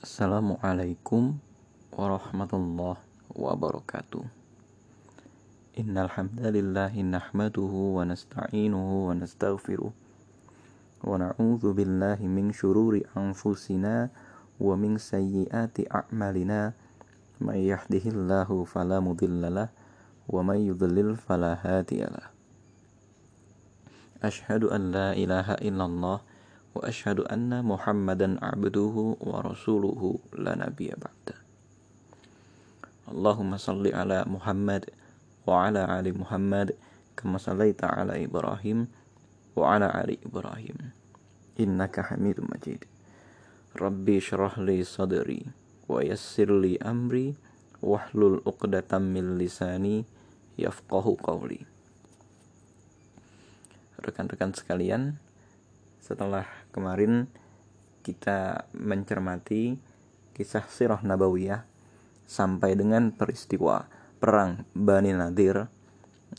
Assalamualaikum warahmatullahi wabarakatuh Innal hamdalillah nahmaduhu wa nasta'inuhu wa nastaghfiruh wa na'udzu billahi min shururi anfusina wa min sayyiati a'malina may yahdihillahu fala mudhillalah wa may yudlil fala hadiyalah Ashhadu an la ilaha illallah wa rasuluhu la nabiyya ba'da. Allahumma salli ala Muhammad wa ala ali Muhammad kama sallaita ala Ibrahim wa ala ali Ibrahim innaka Hamidum Majid. Rabbi shrah li sadri wa yassir li amri wahlul 'uqdatam min lisani yafqahu qawli. Rekan-rekan sekalian, setelah kemarin kita mencermati kisah sirah nabawiyah sampai dengan peristiwa perang Bani Nadir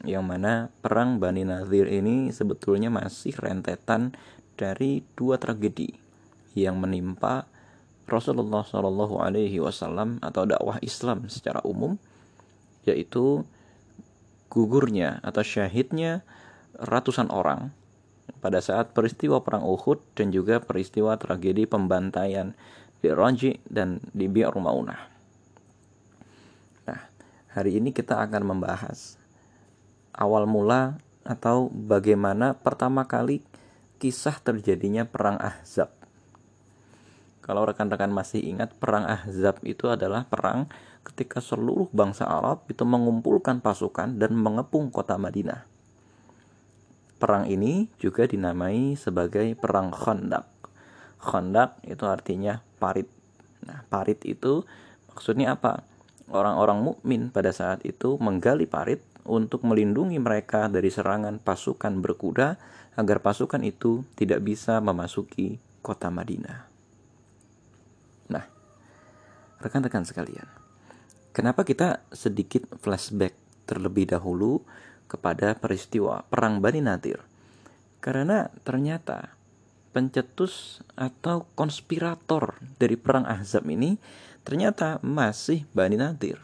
yang mana perang Bani Nadir ini sebetulnya masih rentetan dari dua tragedi yang menimpa Rasulullah Shallallahu Alaihi Wasallam atau dakwah Islam secara umum yaitu gugurnya atau syahidnya ratusan orang pada saat peristiwa perang Uhud dan juga peristiwa tragedi pembantaian di Raji dan di Bi'ar Maunah. Nah, hari ini kita akan membahas awal mula atau bagaimana pertama kali kisah terjadinya perang Ahzab. Kalau rekan-rekan masih ingat, perang Ahzab itu adalah perang ketika seluruh bangsa Arab itu mengumpulkan pasukan dan mengepung kota Madinah. Perang ini juga dinamai sebagai perang Khandaq. Khandaq itu artinya parit. Nah, parit itu maksudnya apa? Orang-orang mukmin pada saat itu menggali parit untuk melindungi mereka dari serangan pasukan berkuda agar pasukan itu tidak bisa memasuki kota Madinah. Nah, rekan-rekan sekalian, kenapa kita sedikit flashback terlebih dahulu kepada peristiwa Perang Bani Nadir. Karena ternyata pencetus atau konspirator dari Perang Ahzab ini ternyata masih Bani Nadir.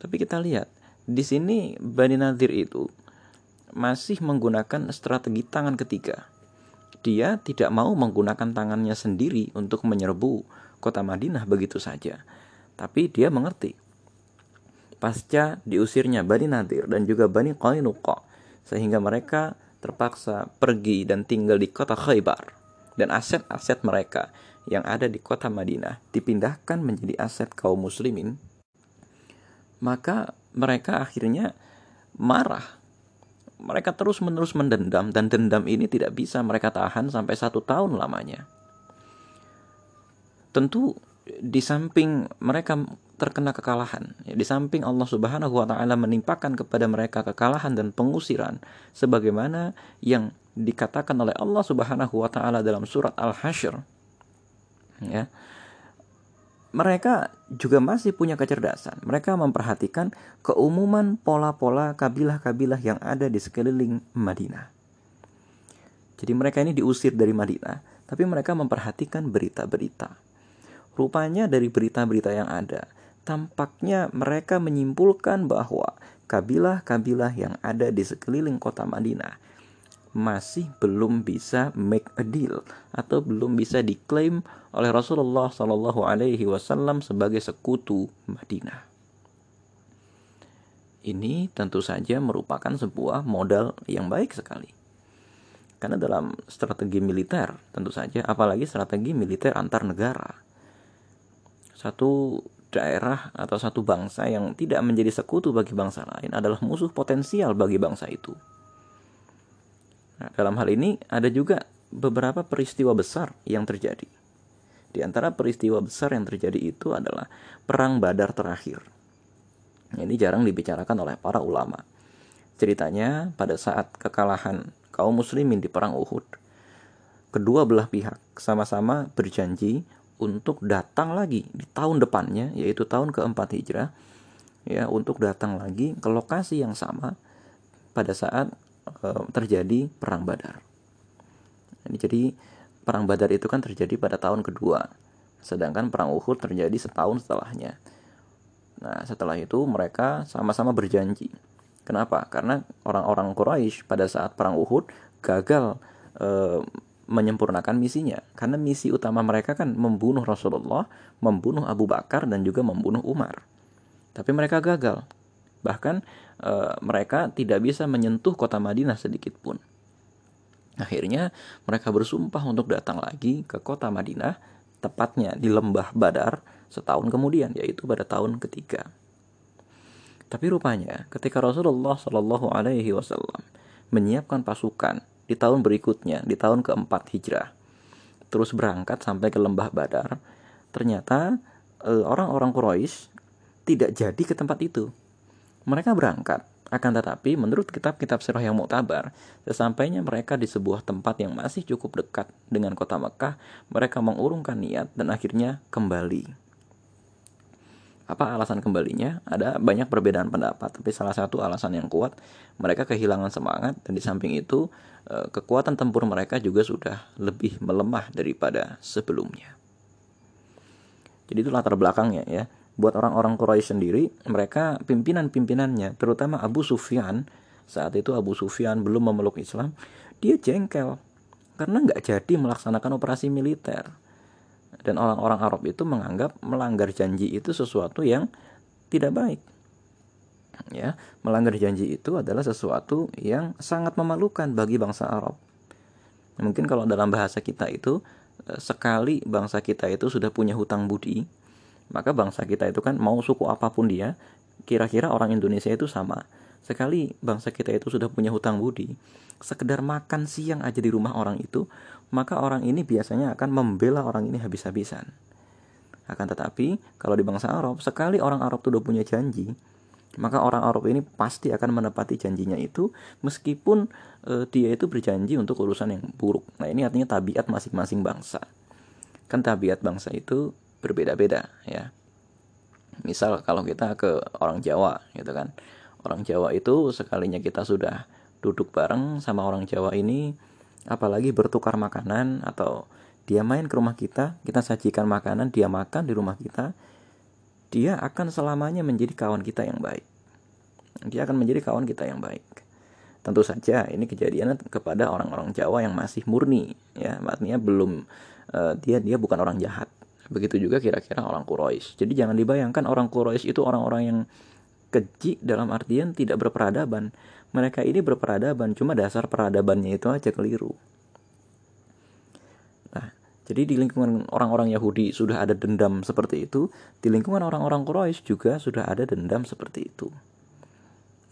Tapi kita lihat, di sini Bani Nadir itu masih menggunakan strategi tangan ketiga. Dia tidak mau menggunakan tangannya sendiri untuk menyerbu kota Madinah begitu saja. Tapi dia mengerti pasca diusirnya Bani Nadir dan juga Bani Qainuqa sehingga mereka terpaksa pergi dan tinggal di kota Khaybar. Dan aset-aset mereka yang ada di kota Madinah dipindahkan menjadi aset kaum muslimin. Maka mereka akhirnya marah. Mereka terus-menerus mendendam dan dendam ini tidak bisa mereka tahan sampai satu tahun lamanya. Tentu di samping mereka terkena kekalahan. Ya, di samping Allah Subhanahu wa taala menimpakan kepada mereka kekalahan dan pengusiran sebagaimana yang dikatakan oleh Allah Subhanahu wa taala dalam surat Al-Hasyr. Ya. Mereka juga masih punya kecerdasan. Mereka memperhatikan keumuman pola-pola kabilah-kabilah yang ada di sekeliling Madinah. Jadi mereka ini diusir dari Madinah, tapi mereka memperhatikan berita-berita Rupanya dari berita-berita yang ada, tampaknya mereka menyimpulkan bahwa kabilah-kabilah yang ada di sekeliling kota Madinah masih belum bisa make a deal atau belum bisa diklaim oleh Rasulullah Shallallahu Alaihi Wasallam sebagai sekutu Madinah. Ini tentu saja merupakan sebuah modal yang baik sekali. Karena dalam strategi militer, tentu saja, apalagi strategi militer antar negara, satu daerah atau satu bangsa yang tidak menjadi sekutu bagi bangsa lain adalah musuh potensial bagi bangsa itu. Nah, dalam hal ini ada juga beberapa peristiwa besar yang terjadi. Di antara peristiwa besar yang terjadi itu adalah perang Badar terakhir. Ini jarang dibicarakan oleh para ulama. Ceritanya pada saat kekalahan kaum muslimin di perang Uhud, kedua belah pihak sama-sama berjanji untuk datang lagi di tahun depannya yaitu tahun keempat hijrah ya untuk datang lagi ke lokasi yang sama pada saat e, terjadi perang Badar. Jadi perang Badar itu kan terjadi pada tahun kedua sedangkan perang Uhud terjadi setahun setelahnya. Nah, setelah itu mereka sama-sama berjanji. Kenapa? Karena orang-orang Quraisy pada saat perang Uhud gagal e, menyempurnakan misinya. Karena misi utama mereka kan membunuh Rasulullah, membunuh Abu Bakar dan juga membunuh Umar. Tapi mereka gagal. Bahkan e, mereka tidak bisa menyentuh kota Madinah sedikit pun. Akhirnya mereka bersumpah untuk datang lagi ke kota Madinah, tepatnya di lembah Badar setahun kemudian, yaitu pada tahun ketiga. Tapi rupanya ketika Rasulullah Shallallahu Alaihi Wasallam menyiapkan pasukan di tahun berikutnya, di tahun keempat hijrah, terus berangkat sampai ke lembah Badar, ternyata eh, orang-orang Quraisy tidak jadi ke tempat itu. Mereka berangkat, akan tetapi menurut kitab-kitab sirah yang muktabar, sesampainya mereka di sebuah tempat yang masih cukup dekat dengan kota Mekah, mereka mengurungkan niat dan akhirnya kembali. Apa alasan kembalinya? Ada banyak perbedaan pendapat, tapi salah satu alasan yang kuat, mereka kehilangan semangat dan di samping itu eh, kekuatan tempur mereka juga sudah lebih melemah daripada sebelumnya. Jadi itu latar belakangnya ya. Buat orang-orang Quraisy sendiri, mereka pimpinan-pimpinannya, terutama Abu Sufyan, saat itu Abu Sufyan belum memeluk Islam, dia jengkel karena nggak jadi melaksanakan operasi militer dan orang-orang Arab itu menganggap melanggar janji itu sesuatu yang tidak baik. Ya melanggar janji itu adalah sesuatu yang sangat memalukan bagi bangsa Arab. Mungkin kalau dalam bahasa kita itu eh, sekali bangsa kita itu sudah punya hutang budi maka bangsa kita itu kan mau suku apa pun dia kira-kira orang Indonesia itu sama sekali bangsa kita itu sudah punya hutang budi sekedar makan siang aja di rumah orang itu maka orang ini biasanya akan membela orang ini habis-habisan. Akan tetapi, kalau di bangsa Arab, sekali orang Arab itu udah punya janji, maka orang Arab ini pasti akan menepati janjinya itu meskipun e, dia itu berjanji untuk urusan yang buruk. Nah, ini artinya tabiat masing-masing bangsa. Kan tabiat bangsa itu berbeda-beda ya. Misal kalau kita ke orang Jawa gitu kan. Orang Jawa itu sekalinya kita sudah duduk bareng sama orang Jawa ini apalagi bertukar makanan atau dia main ke rumah kita, kita sajikan makanan, dia makan di rumah kita, dia akan selamanya menjadi kawan kita yang baik. Dia akan menjadi kawan kita yang baik. Tentu saja ini kejadian kepada orang-orang Jawa yang masih murni, ya, artinya belum uh, dia dia bukan orang jahat. Begitu juga kira-kira orang Quraisy. Jadi jangan dibayangkan orang Quraisy itu orang-orang yang keji dalam artian tidak berperadaban. Mereka ini berperadaban cuma dasar peradabannya itu aja keliru. Nah jadi di lingkungan orang-orang Yahudi sudah ada dendam seperti itu di lingkungan orang-orang Quraisy juga sudah ada dendam seperti itu.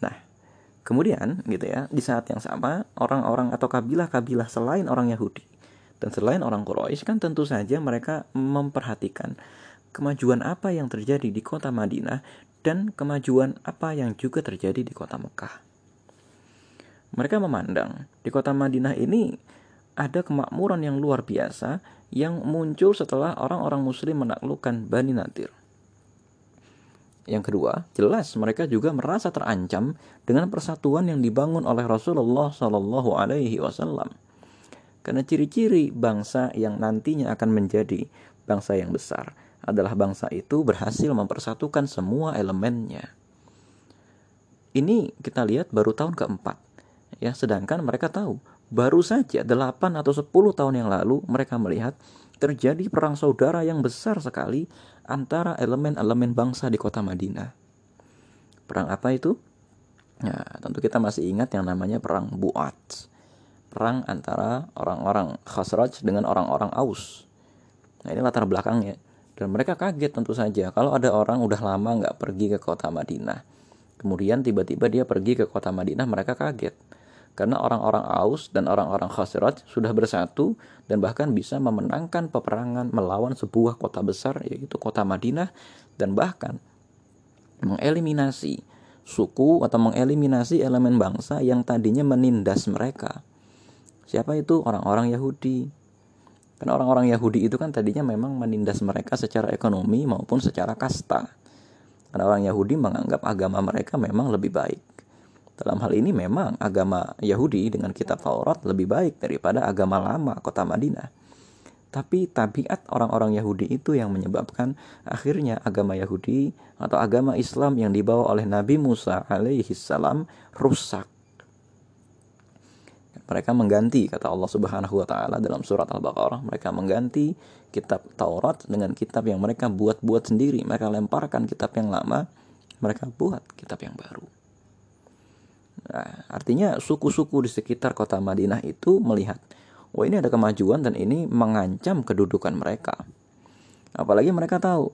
Nah kemudian gitu ya di saat yang sama orang-orang atau kabilah-kabilah selain orang Yahudi dan selain orang Quraisy kan tentu saja mereka memperhatikan kemajuan apa yang terjadi di kota Madinah dan kemajuan apa yang juga terjadi di kota Mekah. Mereka memandang di kota Madinah ini ada kemakmuran yang luar biasa yang muncul setelah orang-orang muslim menaklukkan Bani Nadir. Yang kedua, jelas mereka juga merasa terancam dengan persatuan yang dibangun oleh Rasulullah Shallallahu Alaihi Wasallam. Karena ciri-ciri bangsa yang nantinya akan menjadi bangsa yang besar adalah bangsa itu berhasil mempersatukan semua elemennya. Ini kita lihat baru tahun keempat ya sedangkan mereka tahu baru saja 8 atau 10 tahun yang lalu mereka melihat terjadi perang saudara yang besar sekali antara elemen-elemen bangsa di kota Madinah. Perang apa itu? Ya, tentu kita masih ingat yang namanya perang Buat. Perang antara orang-orang Khazraj dengan orang-orang Aus. Nah, ini latar belakangnya. Dan mereka kaget tentu saja kalau ada orang udah lama nggak pergi ke kota Madinah. Kemudian tiba-tiba dia pergi ke kota Madinah, mereka kaget karena orang-orang Aus dan orang-orang Khazraj sudah bersatu dan bahkan bisa memenangkan peperangan melawan sebuah kota besar yaitu kota Madinah dan bahkan mengeliminasi suku atau mengeliminasi elemen bangsa yang tadinya menindas mereka. Siapa itu? Orang-orang Yahudi. Karena orang-orang Yahudi itu kan tadinya memang menindas mereka secara ekonomi maupun secara kasta. Karena orang Yahudi menganggap agama mereka memang lebih baik. Dalam hal ini memang agama Yahudi dengan kitab Taurat lebih baik daripada agama lama kota Madinah. tapi tabiat orang-orang Yahudi itu yang menyebabkan akhirnya agama Yahudi atau agama Islam yang dibawa oleh Nabi Musa alaihi salam rusak. Mereka mengganti kata Allah Subhanahu wa taala dalam surat Al-Baqarah, mereka mengganti kitab Taurat dengan kitab yang mereka buat-buat sendiri. Mereka lemparkan kitab yang lama, mereka buat kitab yang baru. Nah, artinya suku-suku di sekitar kota Madinah itu melihat wah ini ada kemajuan dan ini mengancam kedudukan mereka. Apalagi mereka tahu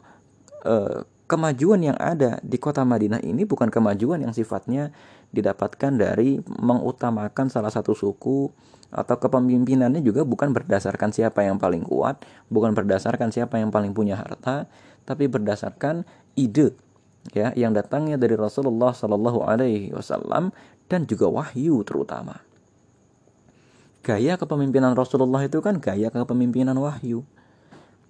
eh, kemajuan yang ada di kota Madinah ini bukan kemajuan yang sifatnya didapatkan dari mengutamakan salah satu suku atau kepemimpinannya juga bukan berdasarkan siapa yang paling kuat, bukan berdasarkan siapa yang paling punya harta, tapi berdasarkan ide ya yang datangnya dari Rasulullah Shallallahu Alaihi Wasallam dan juga wahyu terutama gaya kepemimpinan Rasulullah itu kan gaya kepemimpinan wahyu.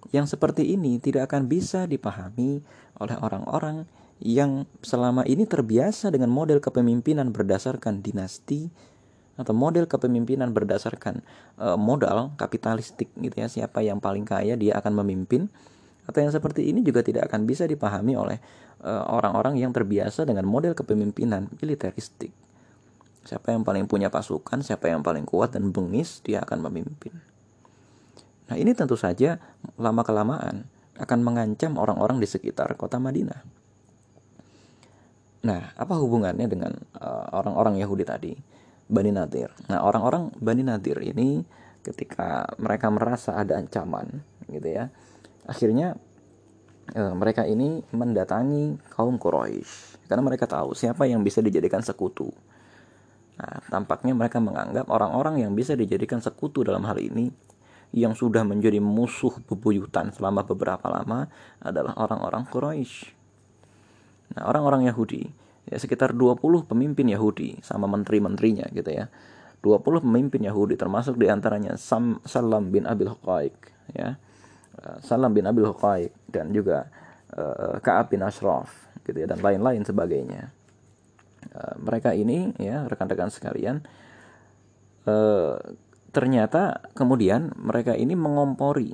Yang seperti ini tidak akan bisa dipahami oleh orang-orang yang selama ini terbiasa dengan model kepemimpinan berdasarkan dinasti atau model kepemimpinan berdasarkan uh, modal kapitalistik gitu ya siapa yang paling kaya dia akan memimpin atau yang seperti ini juga tidak akan bisa dipahami oleh eh, orang-orang uh, yang terbiasa dengan model kepemimpinan militeristik Siapa yang paling punya pasukan, siapa yang paling kuat dan bengis, dia akan memimpin. Nah, ini tentu saja lama-kelamaan akan mengancam orang-orang di sekitar kota Madinah. Nah, apa hubungannya dengan eh, orang-orang uh, Yahudi tadi? Bani Nadir. Nah, orang-orang Bani Nadir ini ketika mereka merasa ada ancaman, gitu ya, akhirnya uh, mereka ini mendatangi kaum Quraisy karena mereka tahu siapa yang bisa dijadikan sekutu Nah, tampaknya mereka menganggap orang-orang yang bisa dijadikan sekutu dalam hal ini yang sudah menjadi musuh bebuyutan selama beberapa lama adalah orang-orang Quraisy. Nah, orang-orang Yahudi, ya sekitar 20 pemimpin Yahudi sama menteri-menterinya gitu ya. 20 pemimpin Yahudi termasuk di antaranya Sam, Salam bin Abil Huqaiq ya. Eh, Salam bin Abil Huqaiq dan juga uh, Ka'ab bin Ashraf gitu ya dan lain-lain sebagainya. Eh, mereka ini ya rekan-rekan sekalian uh, ternyata kemudian mereka ini mengompori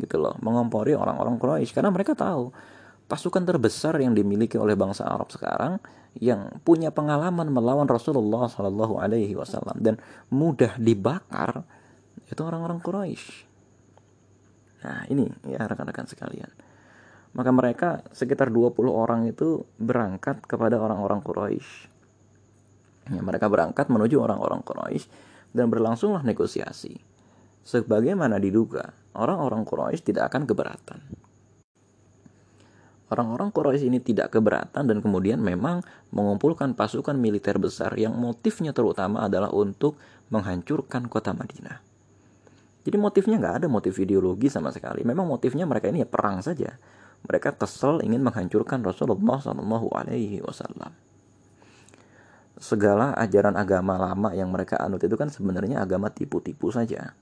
gitu loh mengompori orang-orang Quraisy karena mereka tahu pasukan terbesar yang dimiliki oleh bangsa Arab sekarang yang punya pengalaman melawan Rasulullah Shallallahu Alaihi Wasallam dan mudah dibakar itu orang-orang Quraisy. Nah ini ya rekan-rekan sekalian. Maka mereka sekitar 20 orang itu berangkat kepada orang-orang Quraisy. Ya, mereka berangkat menuju orang-orang Quraisy dan berlangsunglah negosiasi. Sebagaimana diduga, orang-orang Quraisy tidak akan keberatan. Orang-orang Quraisy ini tidak keberatan dan kemudian memang mengumpulkan pasukan militer besar yang motifnya terutama adalah untuk menghancurkan kota Madinah. Jadi motifnya nggak ada motif ideologi sama sekali. Memang motifnya mereka ini ya perang saja mereka kesel ingin menghancurkan Rasulullah Shallallahu Alaihi Wasallam. Segala ajaran agama lama yang mereka anut itu kan sebenarnya agama tipu-tipu saja.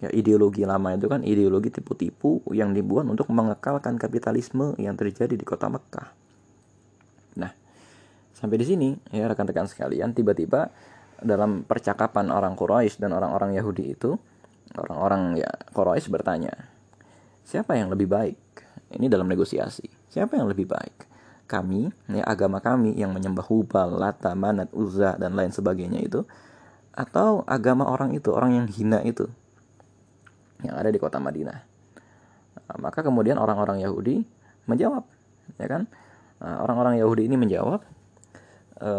Ya, ideologi lama itu kan ideologi tipu-tipu yang dibuat untuk mengekalkan kapitalisme yang terjadi di kota Mekah. Nah, sampai di sini ya rekan-rekan sekalian, tiba-tiba dalam percakapan orang Quraisy dan orang-orang Yahudi itu, orang-orang ya Quraisy bertanya, siapa yang lebih baik? Ini dalam negosiasi. Siapa yang lebih baik? Kami, ya agama kami yang menyembah Hubal, Lata, Manat, Uzza dan lain sebagainya itu atau agama orang itu, orang yang hina itu yang ada di kota Madinah. Nah, maka kemudian orang-orang Yahudi menjawab, ya kan? Nah, orang-orang Yahudi ini menjawab, e,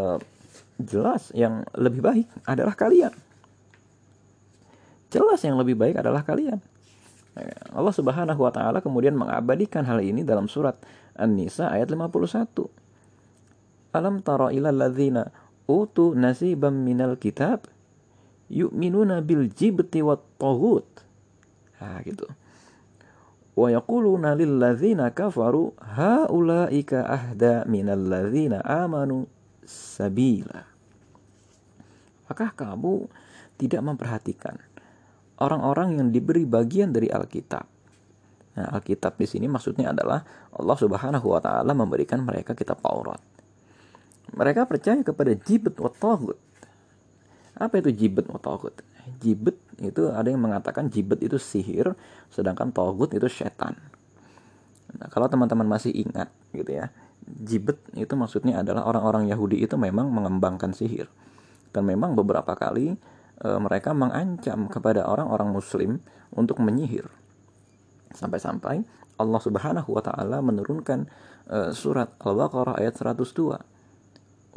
jelas yang lebih baik adalah kalian. Jelas yang lebih baik adalah kalian. Allah Subhanahu wa taala kemudian mengabadikan hal ini dalam surat An-Nisa ayat 51. Alam tara ilal ladzina utu nasibam minal kitab yu'minuna bil jibti wat taghut. Nah, gitu. Wa yaquluna lil ladzina kafaru haulaika ahda minal ladzina amanu sabila. Apakah kamu tidak memperhatikan orang-orang yang diberi bagian dari Alkitab. Nah, Alkitab di sini maksudnya adalah Allah Subhanahu wa taala memberikan mereka kitab Taurat. Mereka percaya kepada jibet wa tagut. Apa itu jibet wa tagut? Jibet itu ada yang mengatakan jibet itu sihir, sedangkan togut itu setan. Nah, kalau teman-teman masih ingat gitu ya, jibet itu maksudnya adalah orang-orang Yahudi itu memang mengembangkan sihir. Dan memang beberapa kali e, mereka mengancam kepada orang-orang muslim untuk menyihir. Sampai-sampai Allah Subhanahu wa taala menurunkan e, surat Al-Baqarah ayat 102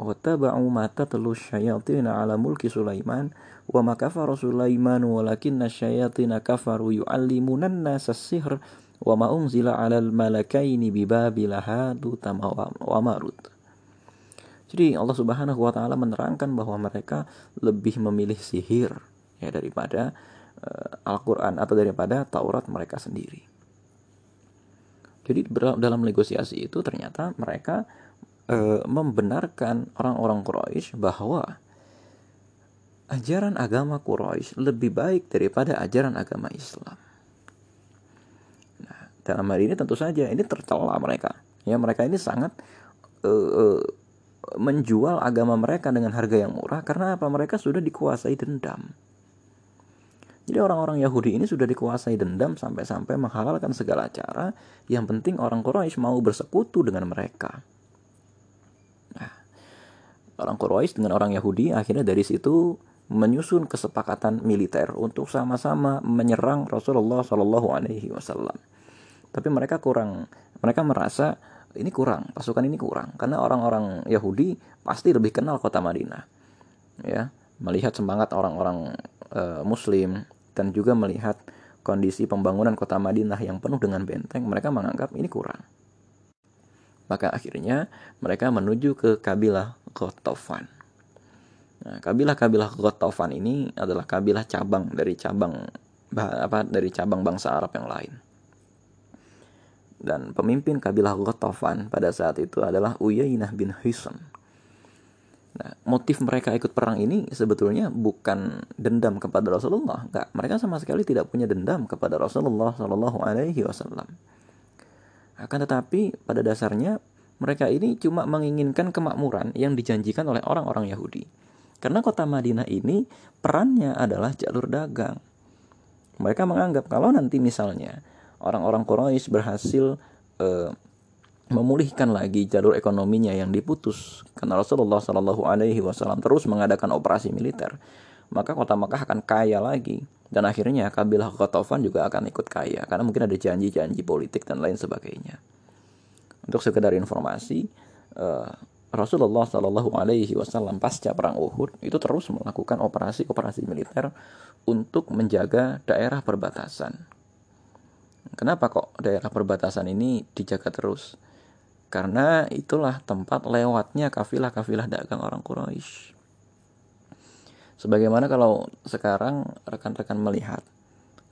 واتبعوا ما تتلو الشياطين على ملك سليمان وما كفر سليمان ولكن الشياطين كفروا يعلمون الناس السحر وما أنزل على الملكين ببابل هاروت وماروت jadi Allah Subhanahu wa taala menerangkan bahwa mereka lebih memilih sihir ya daripada uh, Al-Qur'an atau daripada Taurat mereka sendiri. Jadi dalam negosiasi itu ternyata mereka e, membenarkan orang-orang Quraisy bahwa ajaran agama Quraisy lebih baik daripada ajaran agama Islam. Nah, dalam hal ini tentu saja ini tercela mereka. Ya, mereka ini sangat e, e, menjual agama mereka dengan harga yang murah karena apa? Mereka sudah dikuasai dendam. Jadi orang-orang Yahudi ini sudah dikuasai dendam sampai-sampai menghalalkan segala cara. Yang penting orang Quraisy mau bersekutu dengan mereka orang Quraisy dengan orang Yahudi akhirnya dari situ menyusun kesepakatan militer untuk sama-sama menyerang Rasulullah Shallallahu Alaihi Wasallam. Tapi mereka kurang, mereka merasa ini kurang, pasukan ini kurang karena orang-orang Yahudi pasti lebih kenal kota Madinah, ya melihat semangat orang-orang e, Muslim dan juga melihat kondisi pembangunan kota Madinah yang penuh dengan benteng, mereka menganggap ini kurang. Maka akhirnya mereka menuju ke kabilah Gotofan. Nah, kabilah-kabilah Gotofan ini adalah kabilah cabang dari cabang apa dari cabang bangsa Arab yang lain. Dan pemimpin kabilah Gotofan pada saat itu adalah Uyainah bin Hisam. Nah, motif mereka ikut perang ini sebetulnya bukan dendam kepada Rasulullah. Enggak, mereka sama sekali tidak punya dendam kepada Rasulullah Shallallahu Alaihi Wasallam. Akan tetapi pada dasarnya mereka ini cuma menginginkan kemakmuran yang dijanjikan oleh orang-orang Yahudi. Karena kota Madinah ini perannya adalah jalur dagang. Mereka menganggap kalau nanti misalnya orang-orang Quraisy berhasil uh, memulihkan lagi jalur ekonominya yang diputus karena Rasulullah Shallallahu Alaihi Wasallam terus mengadakan operasi militer, maka kota Makkah akan kaya lagi dan akhirnya kabilah Qatafan juga akan ikut kaya karena mungkin ada janji-janji politik dan lain sebagainya. Untuk sekedar informasi, uh, Rasulullah Shallallahu Alaihi Wasallam pasca perang Uhud itu terus melakukan operasi-operasi militer untuk menjaga daerah perbatasan. Kenapa kok daerah perbatasan ini dijaga terus? Karena itulah tempat lewatnya kafilah-kafilah dagang orang Quraisy. Sebagaimana kalau sekarang rekan-rekan melihat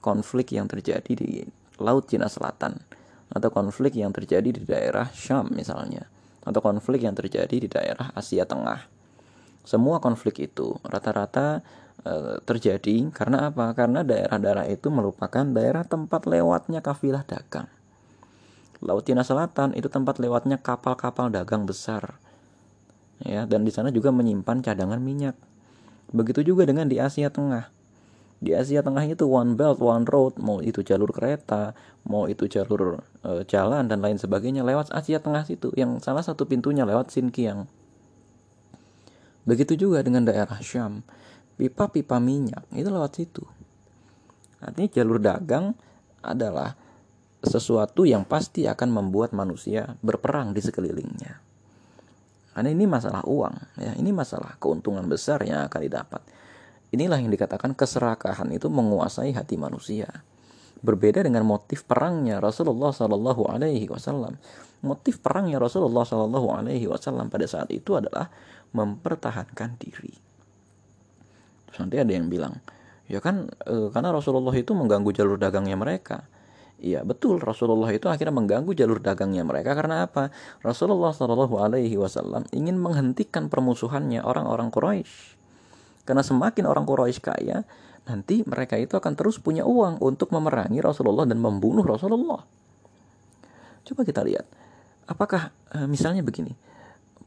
konflik yang terjadi di Laut Cina Selatan atau konflik yang terjadi di daerah Syam misalnya atau konflik yang terjadi di daerah Asia Tengah. Semua konflik itu rata-rata e, terjadi karena apa? Karena daerah-daerah itu merupakan daerah tempat lewatnya kafilah dagang. Laut Cina Selatan itu tempat lewatnya kapal-kapal dagang besar. Ya, dan di sana juga menyimpan cadangan minyak. Begitu juga dengan di Asia Tengah. Di Asia Tengah itu one belt one road, mau itu jalur kereta, mau itu jalur e, jalan dan lain sebagainya lewat Asia Tengah situ yang salah satu pintunya lewat Sinkiang. Begitu juga dengan daerah Syam. Pipa-pipa minyak itu lewat situ. Artinya jalur dagang adalah sesuatu yang pasti akan membuat manusia berperang di sekelilingnya. Karena ini masalah uang, ya. Ini masalah keuntungan besar yang akan didapat. Inilah yang dikatakan keserakahan itu menguasai hati manusia. Berbeda dengan motif perangnya Rasulullah Shallallahu Alaihi Wasallam. Motif perangnya Rasulullah Shallallahu Alaihi Wasallam pada saat itu adalah mempertahankan diri. Nanti ada yang bilang, ya kan e, karena Rasulullah itu mengganggu jalur dagangnya mereka. Iya betul Rasulullah itu akhirnya mengganggu jalur dagangnya mereka karena apa? Rasulullah Shallallahu Alaihi Wasallam ingin menghentikan permusuhannya orang-orang Quraisy. Karena semakin orang Quraisy kaya, nanti mereka itu akan terus punya uang untuk memerangi Rasulullah dan membunuh Rasulullah. Coba kita lihat, apakah eh, misalnya begini,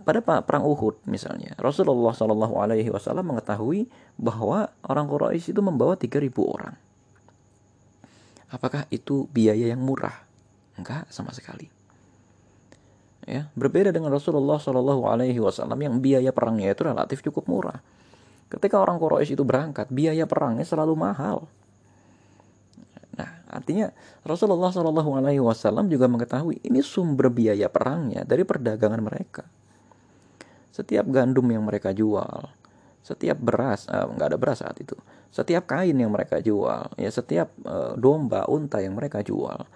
pada perang Uhud misalnya Rasulullah Shallallahu Alaihi Wasallam mengetahui bahwa orang Quraisy itu membawa 3.000 orang. Apakah itu biaya yang murah? Enggak sama sekali. Ya, berbeda dengan Rasulullah Shallallahu Alaihi Wasallam yang biaya perangnya itu relatif cukup murah. Ketika orang Quraisy itu berangkat, biaya perangnya selalu mahal. Nah, artinya Rasulullah Shallallahu Alaihi Wasallam juga mengetahui ini sumber biaya perangnya dari perdagangan mereka. Setiap gandum yang mereka jual, setiap beras, eh, nggak ada beras saat itu, setiap kain yang mereka jual, ya setiap eh, domba, unta yang mereka jual,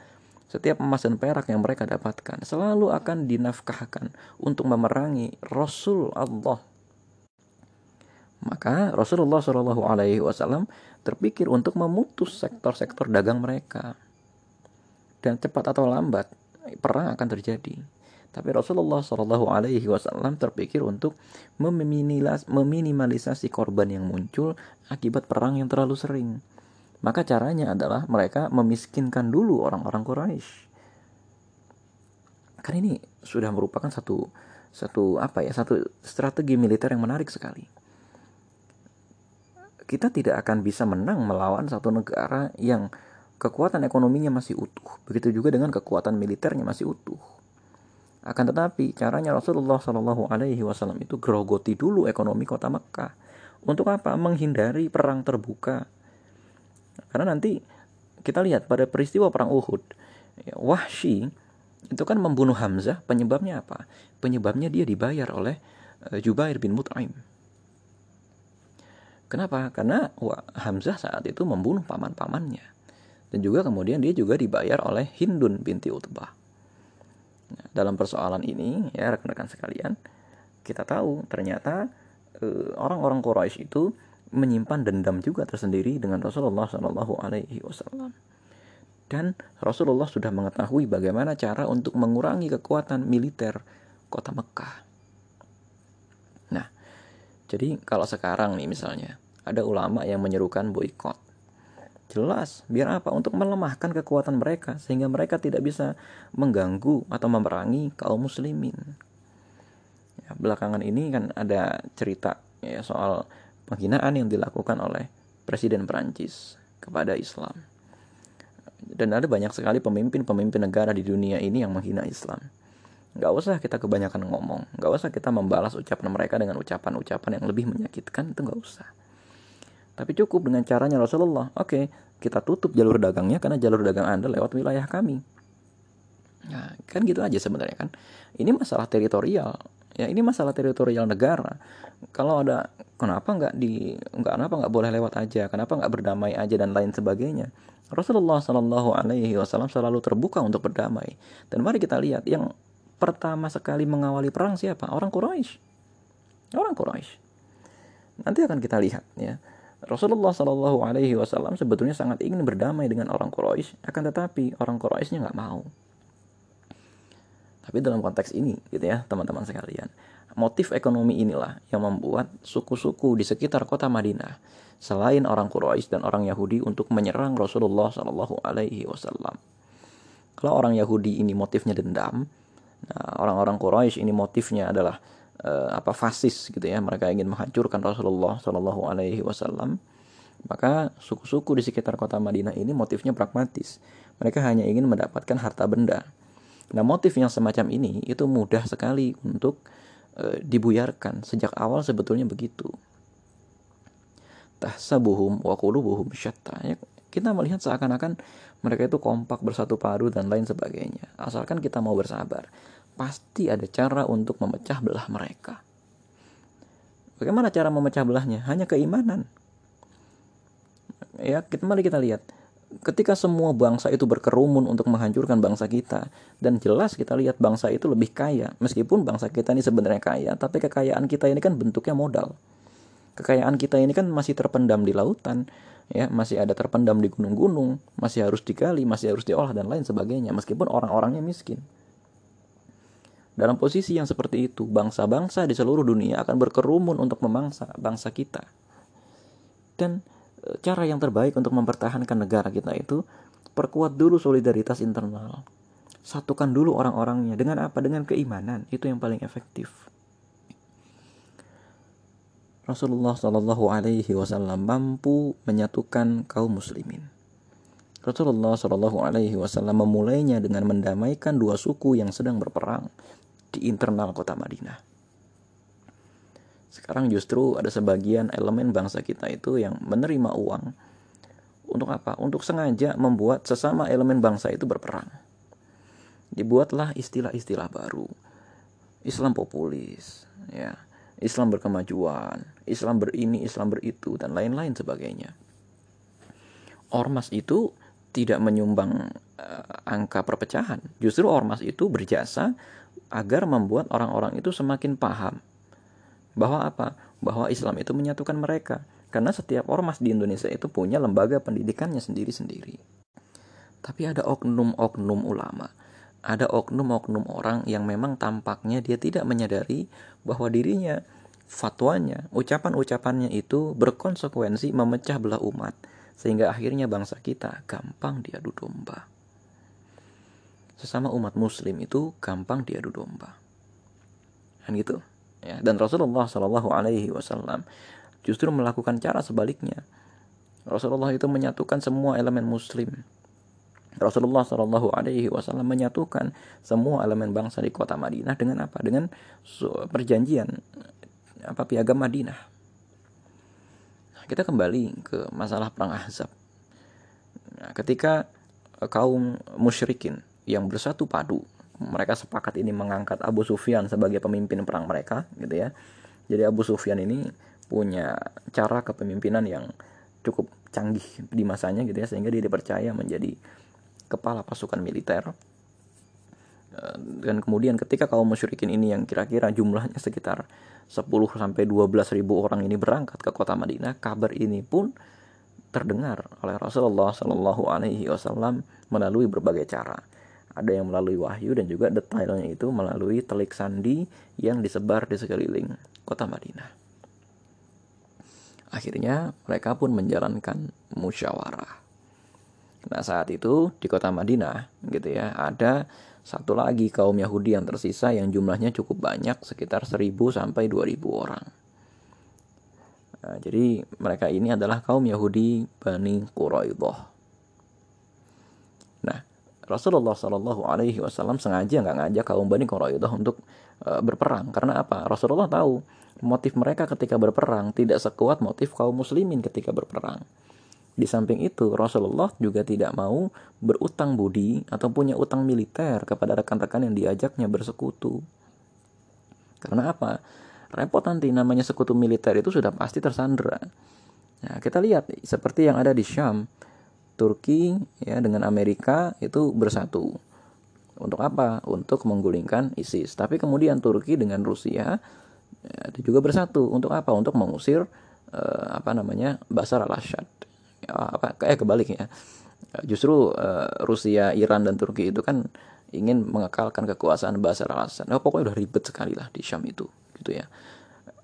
setiap emas dan perak yang mereka dapatkan selalu akan dinafkahkan untuk memerangi Rasul Allah. Maka Rasulullah Shallallahu Alaihi Wasallam terpikir untuk memutus sektor-sektor dagang mereka. Dan cepat atau lambat perang akan terjadi. Tapi Rasulullah Shallallahu Alaihi Wasallam terpikir untuk meminimalisasi korban yang muncul akibat perang yang terlalu sering. Maka caranya adalah mereka memiskinkan dulu orang-orang Quraisy. Kan ini sudah merupakan satu satu apa ya satu strategi militer yang menarik sekali. Kita tidak akan bisa menang melawan satu negara yang kekuatan ekonominya masih utuh. Begitu juga dengan kekuatan militernya masih utuh. Akan tetapi caranya Rasulullah Shallallahu Alaihi Wasallam itu grogoti dulu ekonomi kota Mekah. Untuk apa? Menghindari perang terbuka. Karena nanti kita lihat pada peristiwa perang Uhud, ya, Wahsy itu kan membunuh Hamzah. Penyebabnya apa? Penyebabnya dia dibayar oleh uh, Jubair bin Mut'aim. Kenapa? Karena Hamzah saat itu membunuh paman-pamannya. Dan juga kemudian dia juga dibayar oleh Hindun binti Utbah dalam persoalan ini ya rekan-rekan sekalian, kita tahu ternyata eh, orang-orang Quraisy itu menyimpan dendam juga tersendiri dengan Rasulullah Shallallahu Alaihi Wasallam. Dan Rasulullah sudah mengetahui bagaimana cara untuk mengurangi kekuatan militer kota Mekah. Nah, jadi kalau sekarang nih misalnya ada ulama yang menyerukan boykot Jelas, biar apa? Untuk melemahkan kekuatan mereka sehingga mereka tidak bisa mengganggu atau memerangi kaum muslimin. Ya, belakangan ini kan ada cerita ya soal penghinaan yang dilakukan oleh Presiden Perancis kepada Islam. Dan ada banyak sekali pemimpin-pemimpin negara di dunia ini yang menghina Islam. Gak usah kita kebanyakan ngomong, gak usah kita membalas ucapan mereka dengan ucapan-ucapan yang lebih menyakitkan, itu gak usah tapi cukup dengan caranya Rasulullah. Oke, kita tutup jalur dagangnya karena jalur dagang Anda lewat wilayah kami. Nah, kan gitu aja sebenarnya kan. Ini masalah teritorial. Ya, ini masalah teritorial negara. Kalau ada kenapa nggak di nggak kenapa nggak boleh lewat aja, kenapa nggak berdamai aja dan lain sebagainya. Rasulullah Shallallahu Alaihi Wasallam selalu terbuka untuk berdamai. Dan mari kita lihat yang pertama sekali mengawali perang siapa? Orang Quraisy. Orang Quraisy. Nanti akan kita lihat ya Rasulullah Shallallahu Alaihi Wasallam sebetulnya sangat ingin berdamai dengan orang Quraisy, akan tetapi orang Quraisynya nggak mau. Tapi dalam konteks ini, gitu ya, teman-teman sekalian, motif ekonomi inilah yang membuat suku-suku di sekitar kota Madinah, selain orang Quraisy dan orang Yahudi, untuk menyerang Rasulullah Shallallahu Alaihi Wasallam. Kalau orang Yahudi ini motifnya dendam, nah, orang-orang Quraisy ini motifnya adalah uh, apa fasis gitu ya. Mereka ingin menghancurkan Rasulullah Shallallahu Alaihi Wasallam. Maka suku-suku di sekitar kota Madinah ini motifnya pragmatis. Mereka hanya ingin mendapatkan harta benda. Nah motif yang semacam ini itu mudah sekali untuk uh, dibuyarkan. Sejak awal sebetulnya begitu. Tahsabuhum wa qulubuhum syatta. Ya, kita melihat seakan-akan mereka itu kompak bersatu padu dan lain sebagainya asalkan kita mau bersabar pasti ada cara untuk memecah belah mereka. Bagaimana cara memecah belahnya? Hanya keimanan. Ya, kita mari kita lihat. Ketika semua bangsa itu berkerumun untuk menghancurkan bangsa kita dan jelas kita lihat bangsa itu lebih kaya meskipun bangsa kita ini sebenarnya kaya tapi kekayaan kita ini kan bentuknya modal kekayaan kita ini kan masih terpendam di lautan ya masih ada terpendam di gunung-gunung masih harus digali masih harus diolah dan lain sebagainya meskipun orang-orangnya miskin dalam posisi yang seperti itu, bangsa-bangsa di seluruh dunia akan berkerumun untuk memangsa bangsa kita. Dan e, cara yang terbaik untuk mempertahankan negara kita itu perkuat dulu solidaritas internal. Satukan dulu orang-orangnya dengan apa? Dengan keimanan. Itu yang paling efektif. Rasulullah Shallallahu Alaihi Wasallam mampu menyatukan kaum muslimin. Rasulullah Shallallahu Alaihi Wasallam memulainya dengan mendamaikan dua suku yang sedang berperang di internal kota Madinah. Sekarang justru ada sebagian elemen bangsa kita itu yang menerima uang untuk apa? Untuk sengaja membuat sesama elemen bangsa itu berperang. Dibuatlah istilah-istilah baru. Islam populis, ya Islam berkemajuan, Islam berini, Islam beritu, dan lain-lain sebagainya. Ormas itu tidak menyumbang uh, angka perpecahan. Justru ormas itu berjasa agar membuat orang-orang itu semakin paham bahwa apa? Bahwa Islam itu menyatukan mereka. Karena setiap ormas di Indonesia itu punya lembaga pendidikannya sendiri-sendiri. Tapi ada oknum-oknum ulama ada oknum-oknum orang yang memang tampaknya dia tidak menyadari bahwa dirinya fatwanya, ucapan-ucapannya itu berkonsekuensi memecah belah umat sehingga akhirnya bangsa kita gampang diadu domba. Sesama umat muslim itu gampang diadu domba. Kan gitu. Ya, dan Rasulullah Shallallahu alaihi wasallam justru melakukan cara sebaliknya. Rasulullah itu menyatukan semua elemen muslim Rasulullah Shallallahu Alaihi Wasallam menyatukan semua elemen bangsa di kota Madinah dengan apa? Dengan perjanjian apa piagam Madinah. Kita kembali ke masalah perang Ahzab. Nah, ketika kaum musyrikin yang bersatu padu, mereka sepakat ini mengangkat Abu Sufyan sebagai pemimpin perang mereka, gitu ya. Jadi Abu Sufyan ini punya cara kepemimpinan yang cukup canggih di masanya gitu ya sehingga dia dipercaya menjadi kepala pasukan militer dan kemudian ketika kaum musyrikin ini yang kira-kira jumlahnya sekitar 10 sampai 12 ribu orang ini berangkat ke kota Madinah, kabar ini pun terdengar oleh Rasulullah Shallallahu Alaihi Wasallam melalui berbagai cara. Ada yang melalui wahyu dan juga detailnya itu melalui telik sandi yang disebar di sekeliling kota Madinah. Akhirnya mereka pun menjalankan musyawarah. Nah saat itu di kota Madinah gitu ya ada satu lagi kaum Yahudi yang tersisa yang jumlahnya cukup banyak sekitar 1000 sampai 2000 orang. Nah, jadi mereka ini adalah kaum Yahudi Bani Quraidah. Nah Rasulullah Shallallahu Alaihi Wasallam sengaja nggak ngajak kaum Bani Quraidah untuk uh, berperang karena apa? Rasulullah tahu motif mereka ketika berperang tidak sekuat motif kaum Muslimin ketika berperang. Di samping itu, Rasulullah juga tidak mau berutang budi atau punya utang militer kepada rekan-rekan yang diajaknya bersekutu. Karena apa? Repot nanti namanya sekutu militer itu sudah pasti tersandera. Nah, kita lihat seperti yang ada di Syam, Turki ya dengan Amerika itu bersatu. Untuk apa? Untuk menggulingkan ISIS. Tapi kemudian Turki dengan Rusia ya, juga bersatu. Untuk apa? Untuk mengusir eh, apa namanya Basar al-Assad apa kayak kebalik ya justru uh, Rusia Iran dan Turki itu kan ingin mengekalkan kekuasaan Basar al-Assad. Nah, pokoknya udah ribet sekali lah di Syam itu gitu ya.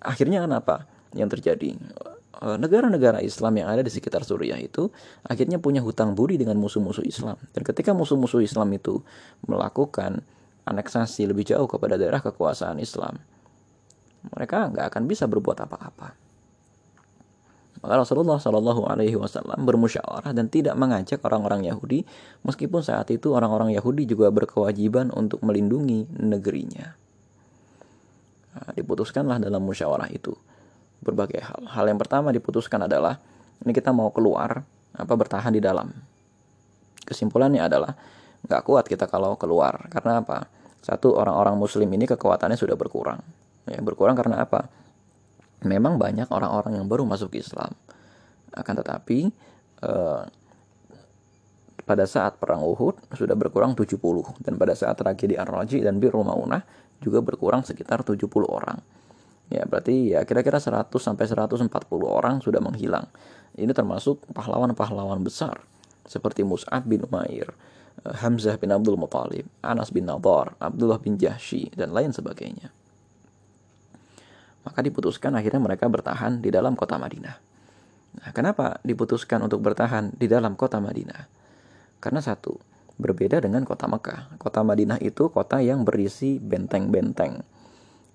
Akhirnya kenapa yang terjadi? Eh, negara-negara Islam yang ada di sekitar Suriah itu akhirnya punya hutang budi dengan musuh-musuh Islam. Dan ketika musuh-musuh Islam itu melakukan aneksasi lebih jauh kepada daerah kekuasaan Islam mereka nggak akan bisa berbuat apa-apa maka Rasulullah Shallallahu Alaihi Wasallam bermusyawarah dan tidak mengajak orang-orang Yahudi, meskipun saat itu orang-orang Yahudi juga berkewajiban untuk melindungi negerinya. Nah, diputuskanlah dalam musyawarah itu berbagai hal. Hal yang pertama diputuskan adalah ini kita mau keluar apa bertahan di dalam. Kesimpulannya adalah nggak kuat kita kalau keluar karena apa? Satu orang-orang Muslim ini kekuatannya sudah berkurang. Ya, berkurang karena apa? Memang banyak orang-orang yang baru masuk Islam. Akan tetapi eh, pada saat perang Uhud sudah berkurang 70 dan pada saat tragedi Ar-Raji dan Bir Maunah juga berkurang sekitar 70 orang. Ya, berarti ya kira-kira 100 sampai 140 orang sudah menghilang. Ini termasuk pahlawan-pahlawan besar seperti Mus'ab bin Umair, eh, Hamzah bin Abdul Muthalib, Anas bin Nadar, Abdullah bin Jahshi dan lain sebagainya. Maka diputuskan akhirnya mereka bertahan di dalam kota Madinah. Nah, kenapa diputuskan untuk bertahan di dalam kota Madinah? Karena satu, berbeda dengan kota Mekah. Kota Madinah itu kota yang berisi benteng-benteng.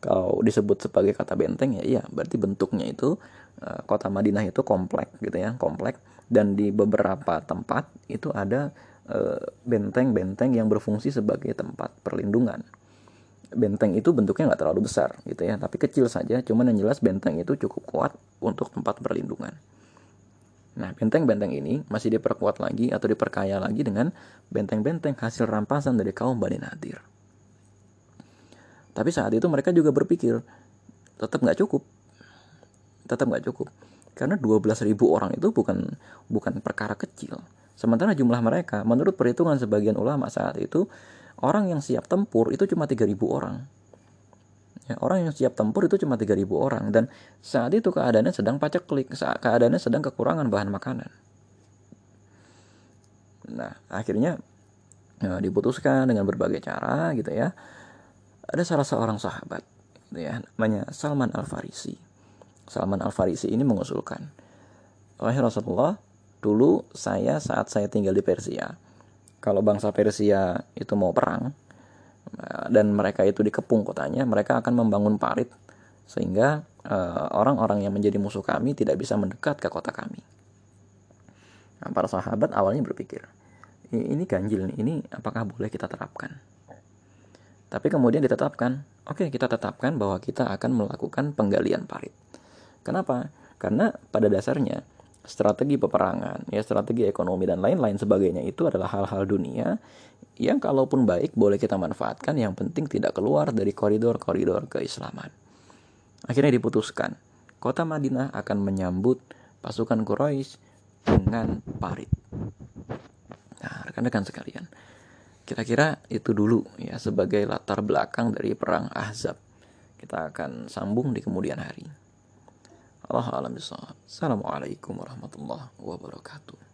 kalau disebut sebagai kata benteng ya iya berarti bentuknya itu uh, kota Madinah itu komplek gitu ya komplek dan di beberapa tempat itu ada eh, benteng-benteng yang berfungsi sebagai tempat perlindungan benteng itu bentuknya nggak terlalu besar gitu ya tapi kecil saja cuman yang jelas benteng itu cukup kuat untuk tempat perlindungan Nah, benteng-benteng ini masih diperkuat lagi atau diperkaya lagi dengan benteng-benteng hasil rampasan dari kaum Bani Nadir. Tapi saat itu mereka juga berpikir, tetap nggak cukup. Tetap nggak cukup. Karena 12.000 orang itu bukan bukan perkara kecil. Sementara jumlah mereka, menurut perhitungan sebagian ulama saat itu, orang yang siap tempur itu cuma 3.000 orang. Ya, orang yang siap tempur itu cuma 3000 orang dan saat itu keadaannya sedang paceklik, saat keadaannya sedang kekurangan bahan makanan. Nah, akhirnya ya, diputuskan dengan berbagai cara gitu ya. Ada salah seorang sahabat gitu ya, namanya Salman Al-Farisi. Salman Al-Farisi ini mengusulkan, "Wahai Rasulullah, dulu saya saat saya tinggal di Persia, kalau bangsa Persia itu mau perang, dan mereka itu dikepung kotanya, mereka akan membangun parit sehingga eh, orang-orang uh, yang menjadi musuh kami tidak bisa mendekat ke kota kami. Nah, para sahabat awalnya berpikir, ini ganjil nih, ini apakah boleh kita terapkan? Tapi kemudian ditetapkan, oke okay, kita tetapkan bahwa kita akan melakukan penggalian parit. Kenapa? Karena pada dasarnya strategi peperangan, ya strategi ekonomi dan lain-lain sebagainya itu adalah hal-hal dunia yang kalaupun baik boleh kita manfaatkan, yang penting tidak keluar dari koridor-koridor keislaman. Akhirnya diputuskan, kota Madinah akan menyambut pasukan Quraisy dengan parit. Nah, rekan-rekan sekalian, kira-kira itu dulu ya sebagai latar belakang dari perang Ahzab. Kita akan sambung di kemudian hari. Allah alam Assalamualaikum warahmatullahi wabarakatuh.